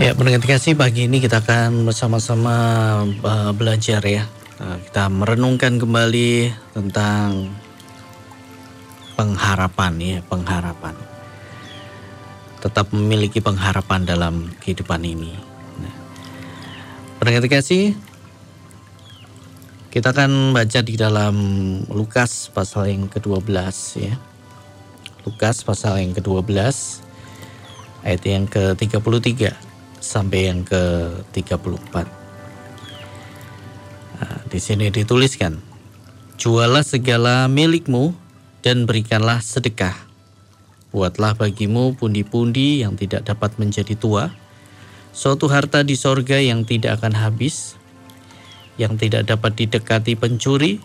Ya, pendengar kasih pagi ini kita akan bersama-sama uh, belajar ya. Uh, kita merenungkan kembali tentang pengharapan ya, pengharapan. Tetap memiliki pengharapan dalam kehidupan ini. Nah, pendengar kasih, kita akan baca di dalam Lukas pasal yang ke-12 ya. Lukas pasal yang ke-12 ayat yang ke-33 sampai yang ke-34. Nah, di sini dituliskan, Jualah segala milikmu dan berikanlah sedekah. Buatlah bagimu pundi-pundi yang tidak dapat menjadi tua, suatu harta di sorga yang tidak akan habis, yang tidak dapat didekati pencuri,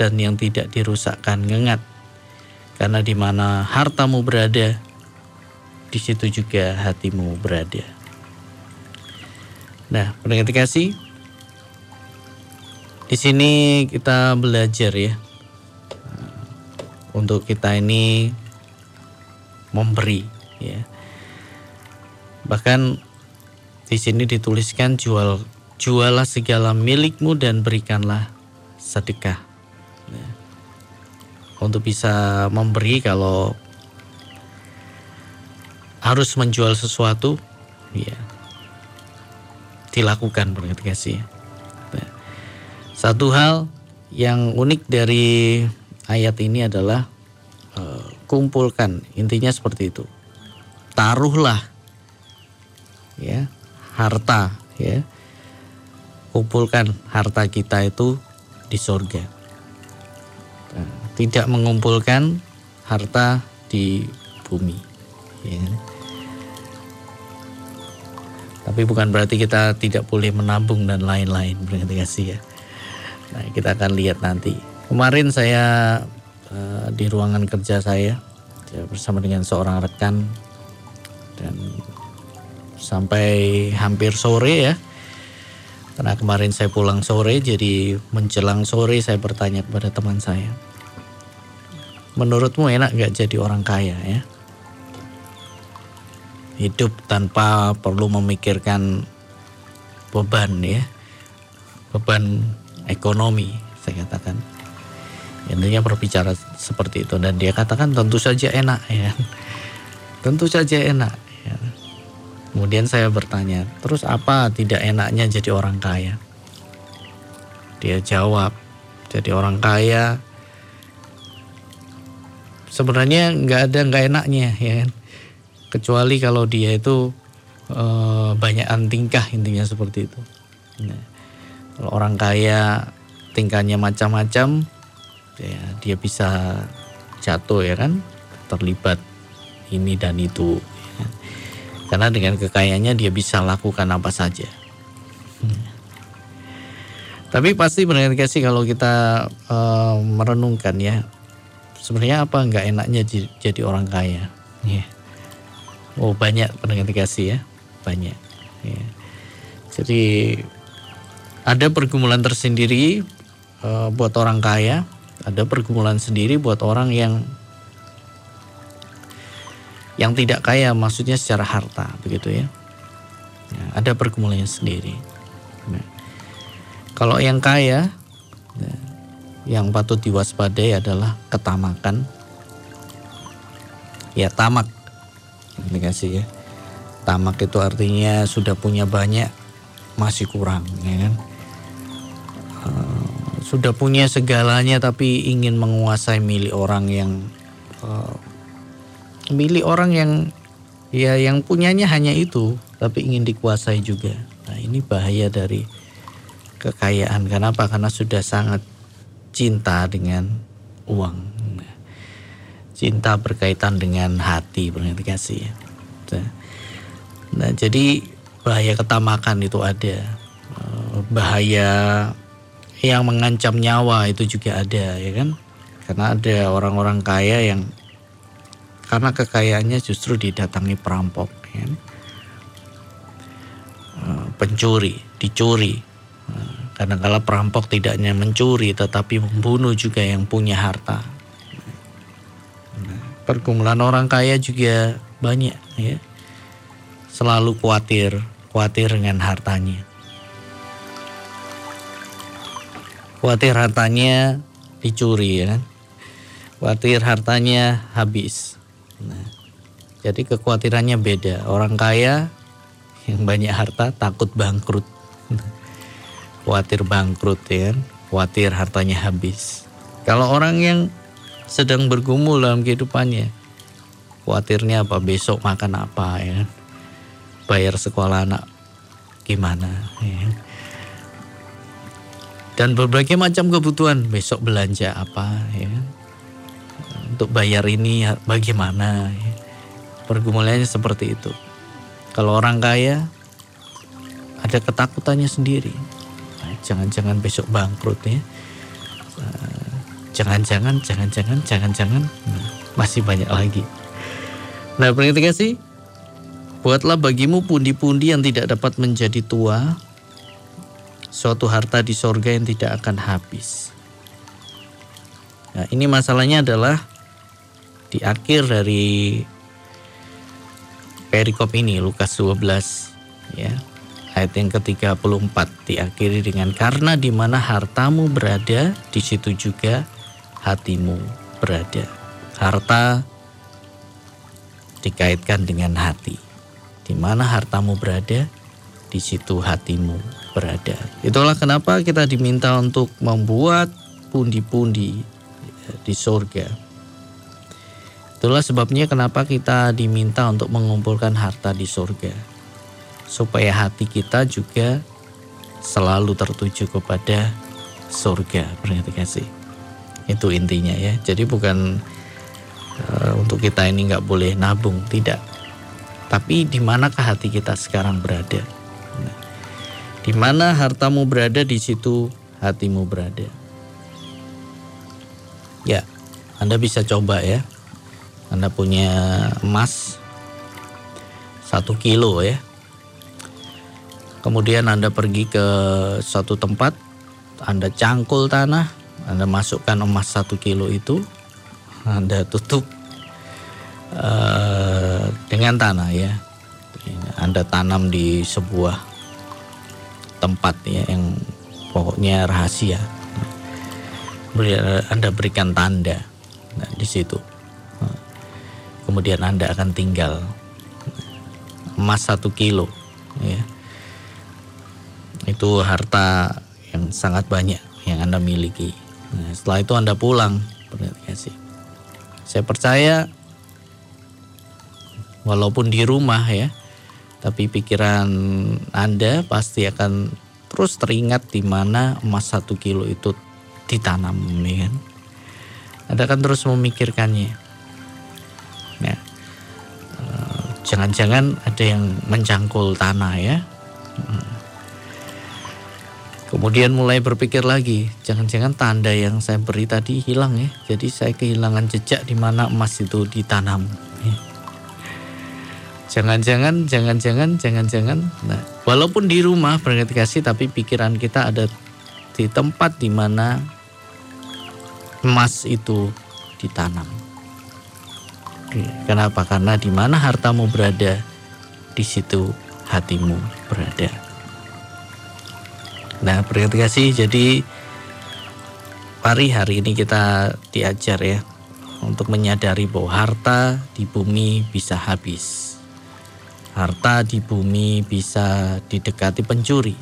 dan yang tidak dirusakkan ngengat. Karena di mana hartamu berada, di situ juga hatimu berada. Nah, pendengar kasih, di sini kita belajar ya untuk kita ini memberi ya. Bahkan di sini dituliskan jual jualah segala milikmu dan berikanlah sedekah. Ya. Untuk bisa memberi kalau harus menjual sesuatu, ya dilakukan kasih. Nah, satu hal yang unik dari ayat ini adalah uh, kumpulkan intinya seperti itu taruhlah ya harta ya kumpulkan harta kita itu di sorga nah, tidak mengumpulkan harta di bumi ya. Tapi bukan berarti kita tidak boleh menabung dan lain-lain, berarti kasih ya. Nah, kita akan lihat nanti. Kemarin saya uh, di ruangan kerja saya, bersama dengan seorang rekan dan sampai hampir sore ya. Karena kemarin saya pulang sore, jadi menjelang sore saya bertanya kepada teman saya, menurutmu enak gak jadi orang kaya ya? Hidup tanpa perlu memikirkan beban ya. Beban ekonomi saya katakan. Intinya berbicara seperti itu dan dia katakan tentu saja enak ya. Tentu saja enak ya. kemudian saya bertanya terus apa tidak enaknya jadi orang kaya? Dia jawab jadi orang kaya sebenarnya nggak ada nggak enaknya ya kan kecuali kalau dia itu e, banyak tingkah intinya seperti itu. Nah, kalau orang kaya tingkahnya macam-macam, ya dia bisa jatuh ya kan, terlibat ini dan itu. Ya. Karena dengan kekayaannya dia bisa lakukan apa saja. Hmm. Tapi pasti benar kasih kalau kita e, merenungkan ya, sebenarnya apa nggak enaknya jadi orang kaya? Yeah. Oh banyak pendengar dikasih ya, banyak. Ya. Jadi ada pergumulan tersendiri uh, buat orang kaya, ada pergumulan sendiri buat orang yang yang tidak kaya, maksudnya secara harta, begitu ya. ya ada pergumulannya sendiri. Nah, kalau yang kaya, ya, yang patut diwaspadai adalah ketamakan. Ya tamak kasih ya. Tamak itu artinya sudah punya banyak masih kurang ya kan? Uh, sudah punya segalanya tapi ingin menguasai milik orang yang uh, milik orang yang ya yang punyanya hanya itu tapi ingin dikuasai juga. Nah ini bahaya dari kekayaan. Kenapa? Karena sudah sangat cinta dengan uang cinta berkaitan dengan hati berarti kasih ya. Nah jadi bahaya ketamakan itu ada, eh, bahaya yang mengancam nyawa itu juga ada ya kan, karena ada orang-orang kaya yang karena kekayaannya justru didatangi perampok, ya kan? Eh, pencuri, dicuri. Eh, karena kalau perampok tidak hanya mencuri tetapi membunuh juga yang punya harta pergumulan orang kaya juga banyak ya. Selalu khawatir, khawatir dengan hartanya. Khawatir hartanya dicuri ya kan. Khawatir hartanya habis. Nah, jadi kekhawatirannya beda. Orang kaya yang banyak harta takut bangkrut. Khawatir bangkrut ya kan. Khawatir hartanya habis. Kalau orang yang sedang bergumul dalam kehidupannya, khawatirnya apa besok makan apa ya kan? Bayar sekolah anak gimana ya. dan berbagai macam kebutuhan besok belanja apa ya untuk bayar ini bagaimana ya. pergumulannya seperti itu. Kalau orang kaya ada ketakutannya sendiri. Nah, jangan-jangan besok bangkrut ya jangan-jangan jangan-jangan jangan-jangan nah, masih banyak lagi nah berarti kasih Buatlah bagimu pundi-pundi yang tidak dapat menjadi tua, suatu harta di sorga yang tidak akan habis. Nah, ini masalahnya adalah di akhir dari perikop ini Lukas 12 ya. Ayat yang ke-34 diakhiri dengan karena di mana hartamu berada, di situ juga hatimu berada. Harta dikaitkan dengan hati. Di mana hartamu berada, di situ hatimu berada. Itulah kenapa kita diminta untuk membuat pundi-pundi di surga. Itulah sebabnya kenapa kita diminta untuk mengumpulkan harta di surga. Supaya hati kita juga selalu tertuju kepada surga. Berarti kasih. Itu intinya ya. Jadi bukan uh, untuk kita ini nggak boleh nabung, tidak tapi di manakah hati kita sekarang berada? Nah, di mana hartamu berada, di situ hatimu berada. Ya, Anda bisa coba ya. Anda punya emas satu kilo ya. Kemudian Anda pergi ke suatu tempat, Anda cangkul tanah, Anda masukkan emas satu kilo itu, Anda tutup uh, dengan tanah ya. Anda tanam di sebuah tempat ya yang pokoknya rahasia. Anda berikan tanda nah, di situ. Kemudian Anda akan tinggal emas satu kilo ya. Itu harta yang sangat banyak yang Anda miliki. Nah, setelah itu Anda pulang, Saya percaya walaupun di rumah ya tapi pikiran anda pasti akan terus teringat di mana emas satu kilo itu ditanam ya kan? Anda akan terus memikirkannya. Ya. Jangan-jangan ada yang mencangkul tanah ya. Hmm. Kemudian mulai berpikir lagi, jangan-jangan tanda yang saya beri tadi hilang ya. Jadi saya kehilangan jejak di mana emas itu ditanam. Ya. Jangan-jangan, jangan-jangan, jangan-jangan. Nah, walaupun di rumah kasih, tapi pikiran kita ada di tempat di mana emas itu ditanam. Kenapa? Karena di mana hartamu berada, di situ hatimu berada. Nah, berarti kasih. Jadi pari hari ini kita diajar ya untuk menyadari bahwa harta di bumi bisa habis Harta di bumi bisa didekati pencuri.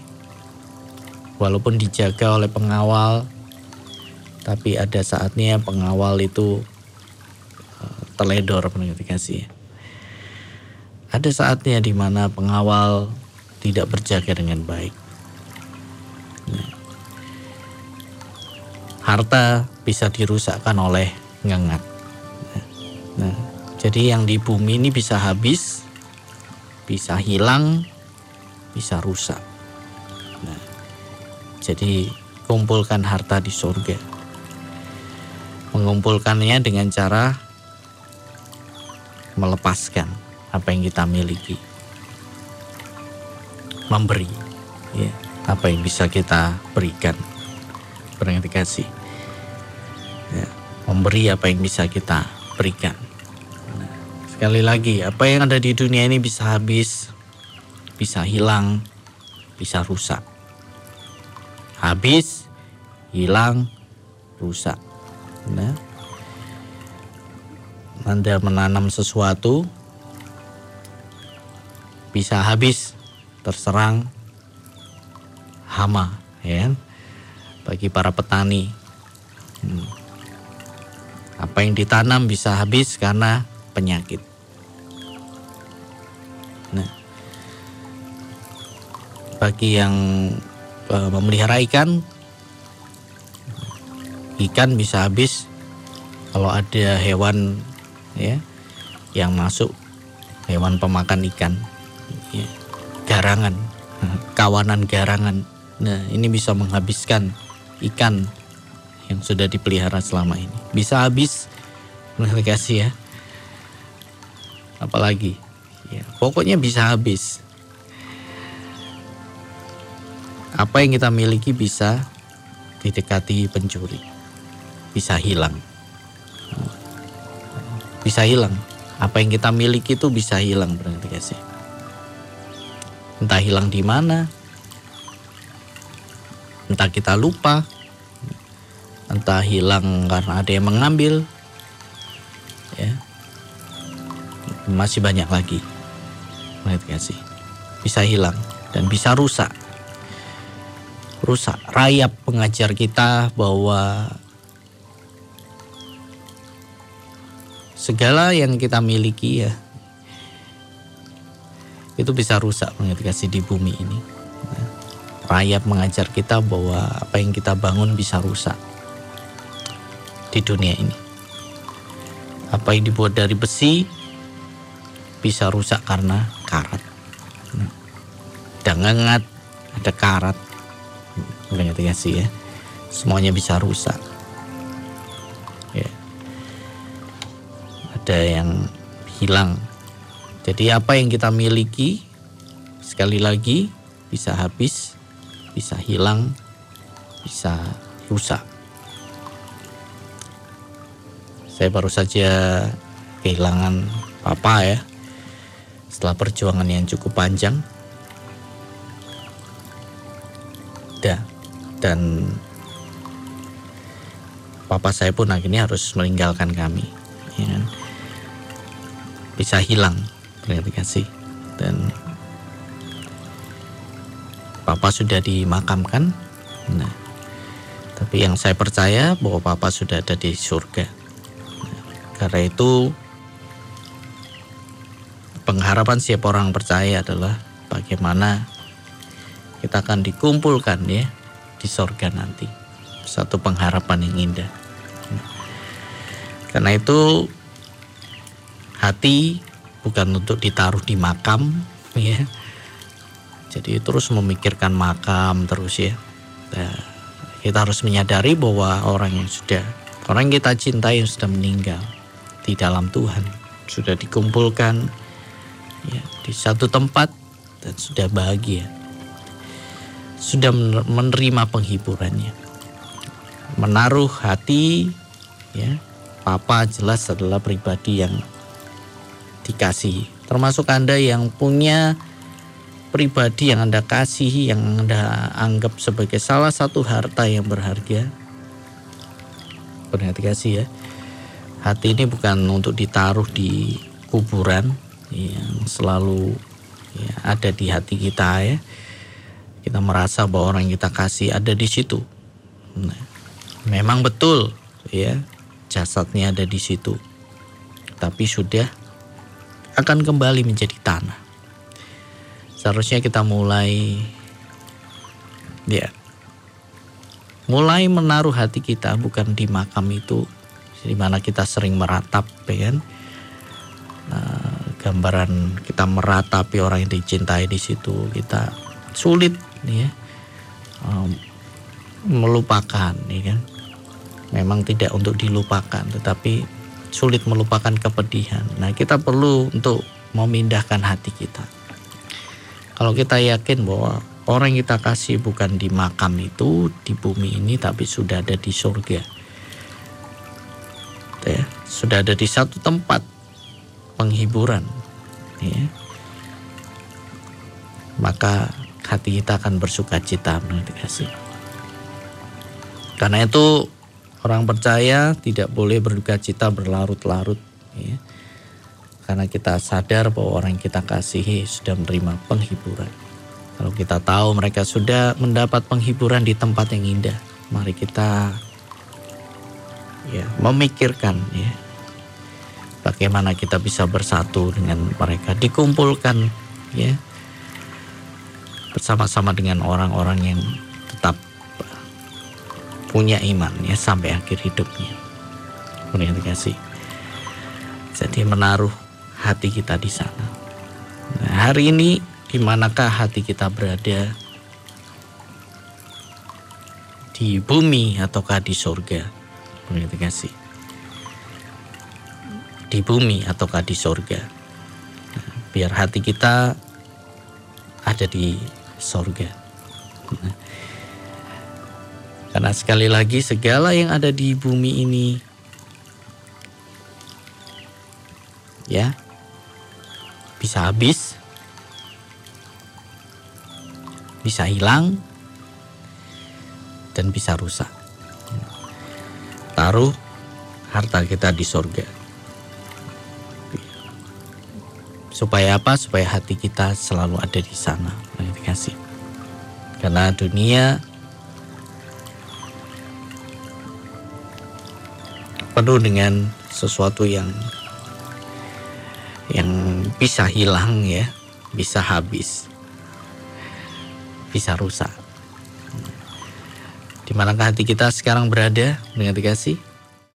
Walaupun dijaga oleh pengawal, tapi ada saatnya pengawal itu uh, teledor kasih. Ada saatnya di mana pengawal tidak berjaga dengan baik. Harta bisa dirusakkan oleh ngengat. Nah, jadi yang di bumi ini bisa habis bisa hilang, bisa rusak. Nah, jadi kumpulkan harta di surga. Mengumpulkannya dengan cara melepaskan apa yang kita miliki. Memberi ya, apa yang bisa kita berikan. Berarti kasih. Ya, memberi apa yang bisa kita berikan. Sekali lagi, apa yang ada di dunia ini bisa habis, bisa hilang, bisa rusak. Habis, hilang, rusak. Nah, Anda menanam sesuatu, bisa habis, terserang hama, ya kan? Bagi para petani, hmm. apa yang ditanam bisa habis karena penyakit. Nah, bagi yang uh, memelihara ikan, ikan bisa habis kalau ada hewan ya yang masuk hewan pemakan ikan, ya, garangan, kawanan garangan. Nah, ini bisa menghabiskan ikan yang sudah dipelihara selama ini. Bisa habis, kasih ya. Apalagi Ya, pokoknya bisa habis. Apa yang kita miliki bisa didekati pencuri, bisa hilang, bisa hilang. Apa yang kita miliki itu bisa hilang berarti kasih. Entah hilang di mana, entah kita lupa, entah hilang karena ada yang mengambil, ya. Masih banyak lagi. Lihat kasih bisa hilang dan bisa rusak. Rusak. Rayap pengajar kita bahwa segala yang kita miliki ya itu bisa rusak kasih di bumi ini rayap mengajar kita bahwa apa yang kita bangun bisa rusak di dunia ini apa yang dibuat dari besi bisa rusak karena karat. Dan ngengat, ada karat. Ya sih ya. Semuanya bisa rusak. Ya. Ada yang hilang. Jadi apa yang kita miliki sekali lagi bisa habis, bisa hilang, bisa rusak. Saya baru saja kehilangan papa ya setelah perjuangan yang cukup panjang dan dan papa saya pun akhirnya harus meninggalkan kami ya kan? bisa hilang terima kasih dan papa sudah dimakamkan nah tapi yang saya percaya bahwa papa sudah ada di surga karena itu pengharapan setiap orang percaya adalah bagaimana kita akan dikumpulkan ya di sorga nanti. Satu pengharapan yang indah. Karena itu hati bukan untuk ditaruh di makam ya. Jadi terus memikirkan makam terus ya. Nah, kita harus menyadari bahwa orang yang sudah orang yang kita cintai yang sudah meninggal di dalam Tuhan sudah dikumpulkan ya, di satu tempat dan sudah bahagia. Sudah menerima penghiburannya. Menaruh hati ya. Papa jelas adalah pribadi yang dikasihi. Termasuk Anda yang punya pribadi yang Anda kasih, yang Anda anggap sebagai salah satu harta yang berharga. Berhati kasih ya. Hati ini bukan untuk ditaruh di kuburan, yang selalu ya, ada di hati kita ya. Kita merasa bahwa orang yang kita kasih ada di situ. Nah, memang betul ya jasadnya ada di situ. Tapi sudah akan kembali menjadi tanah. Seharusnya kita mulai ya mulai menaruh hati kita bukan di makam itu di mana kita sering meratap ya. Nah, gambaran kita meratapi orang yang dicintai di situ kita sulit ya melupakan nih kan? Memang tidak untuk dilupakan tetapi sulit melupakan kepedihan. Nah kita perlu untuk memindahkan hati kita kalau kita yakin bahwa orang yang kita kasih bukan di makam itu di bumi ini tapi sudah ada di surga ya, sudah ada di satu tempat penghiburan ya. maka hati kita akan bersuka cita kasih. Karena itu orang percaya tidak boleh berduka cita berlarut-larut ya. Karena kita sadar bahwa orang yang kita kasihi sudah menerima penghiburan. Kalau kita tahu mereka sudah mendapat penghiburan di tempat yang indah, mari kita ya memikirkan ya bagaimana kita bisa bersatu dengan mereka, dikumpulkan ya bersama-sama dengan orang-orang yang tetap punya iman ya sampai akhir hidupnya. Kemudian dikasih. Jadi menaruh hati kita di sana. Nah, hari ini di manakah hati kita berada? Di bumi ataukah di surga? Kemudian dikasih. Di bumi ataukah di surga? Nah, biar hati kita ada di surga. Nah, karena sekali lagi segala yang ada di bumi ini ya bisa habis, bisa hilang dan bisa rusak. Taruh harta kita di surga. Supaya apa? Supaya hati kita selalu ada di sana. Dikasih. Karena dunia penuh dengan sesuatu yang bisa hilang ya, bisa habis, bisa rusak. Di manakah hati kita sekarang berada dengan dikasih?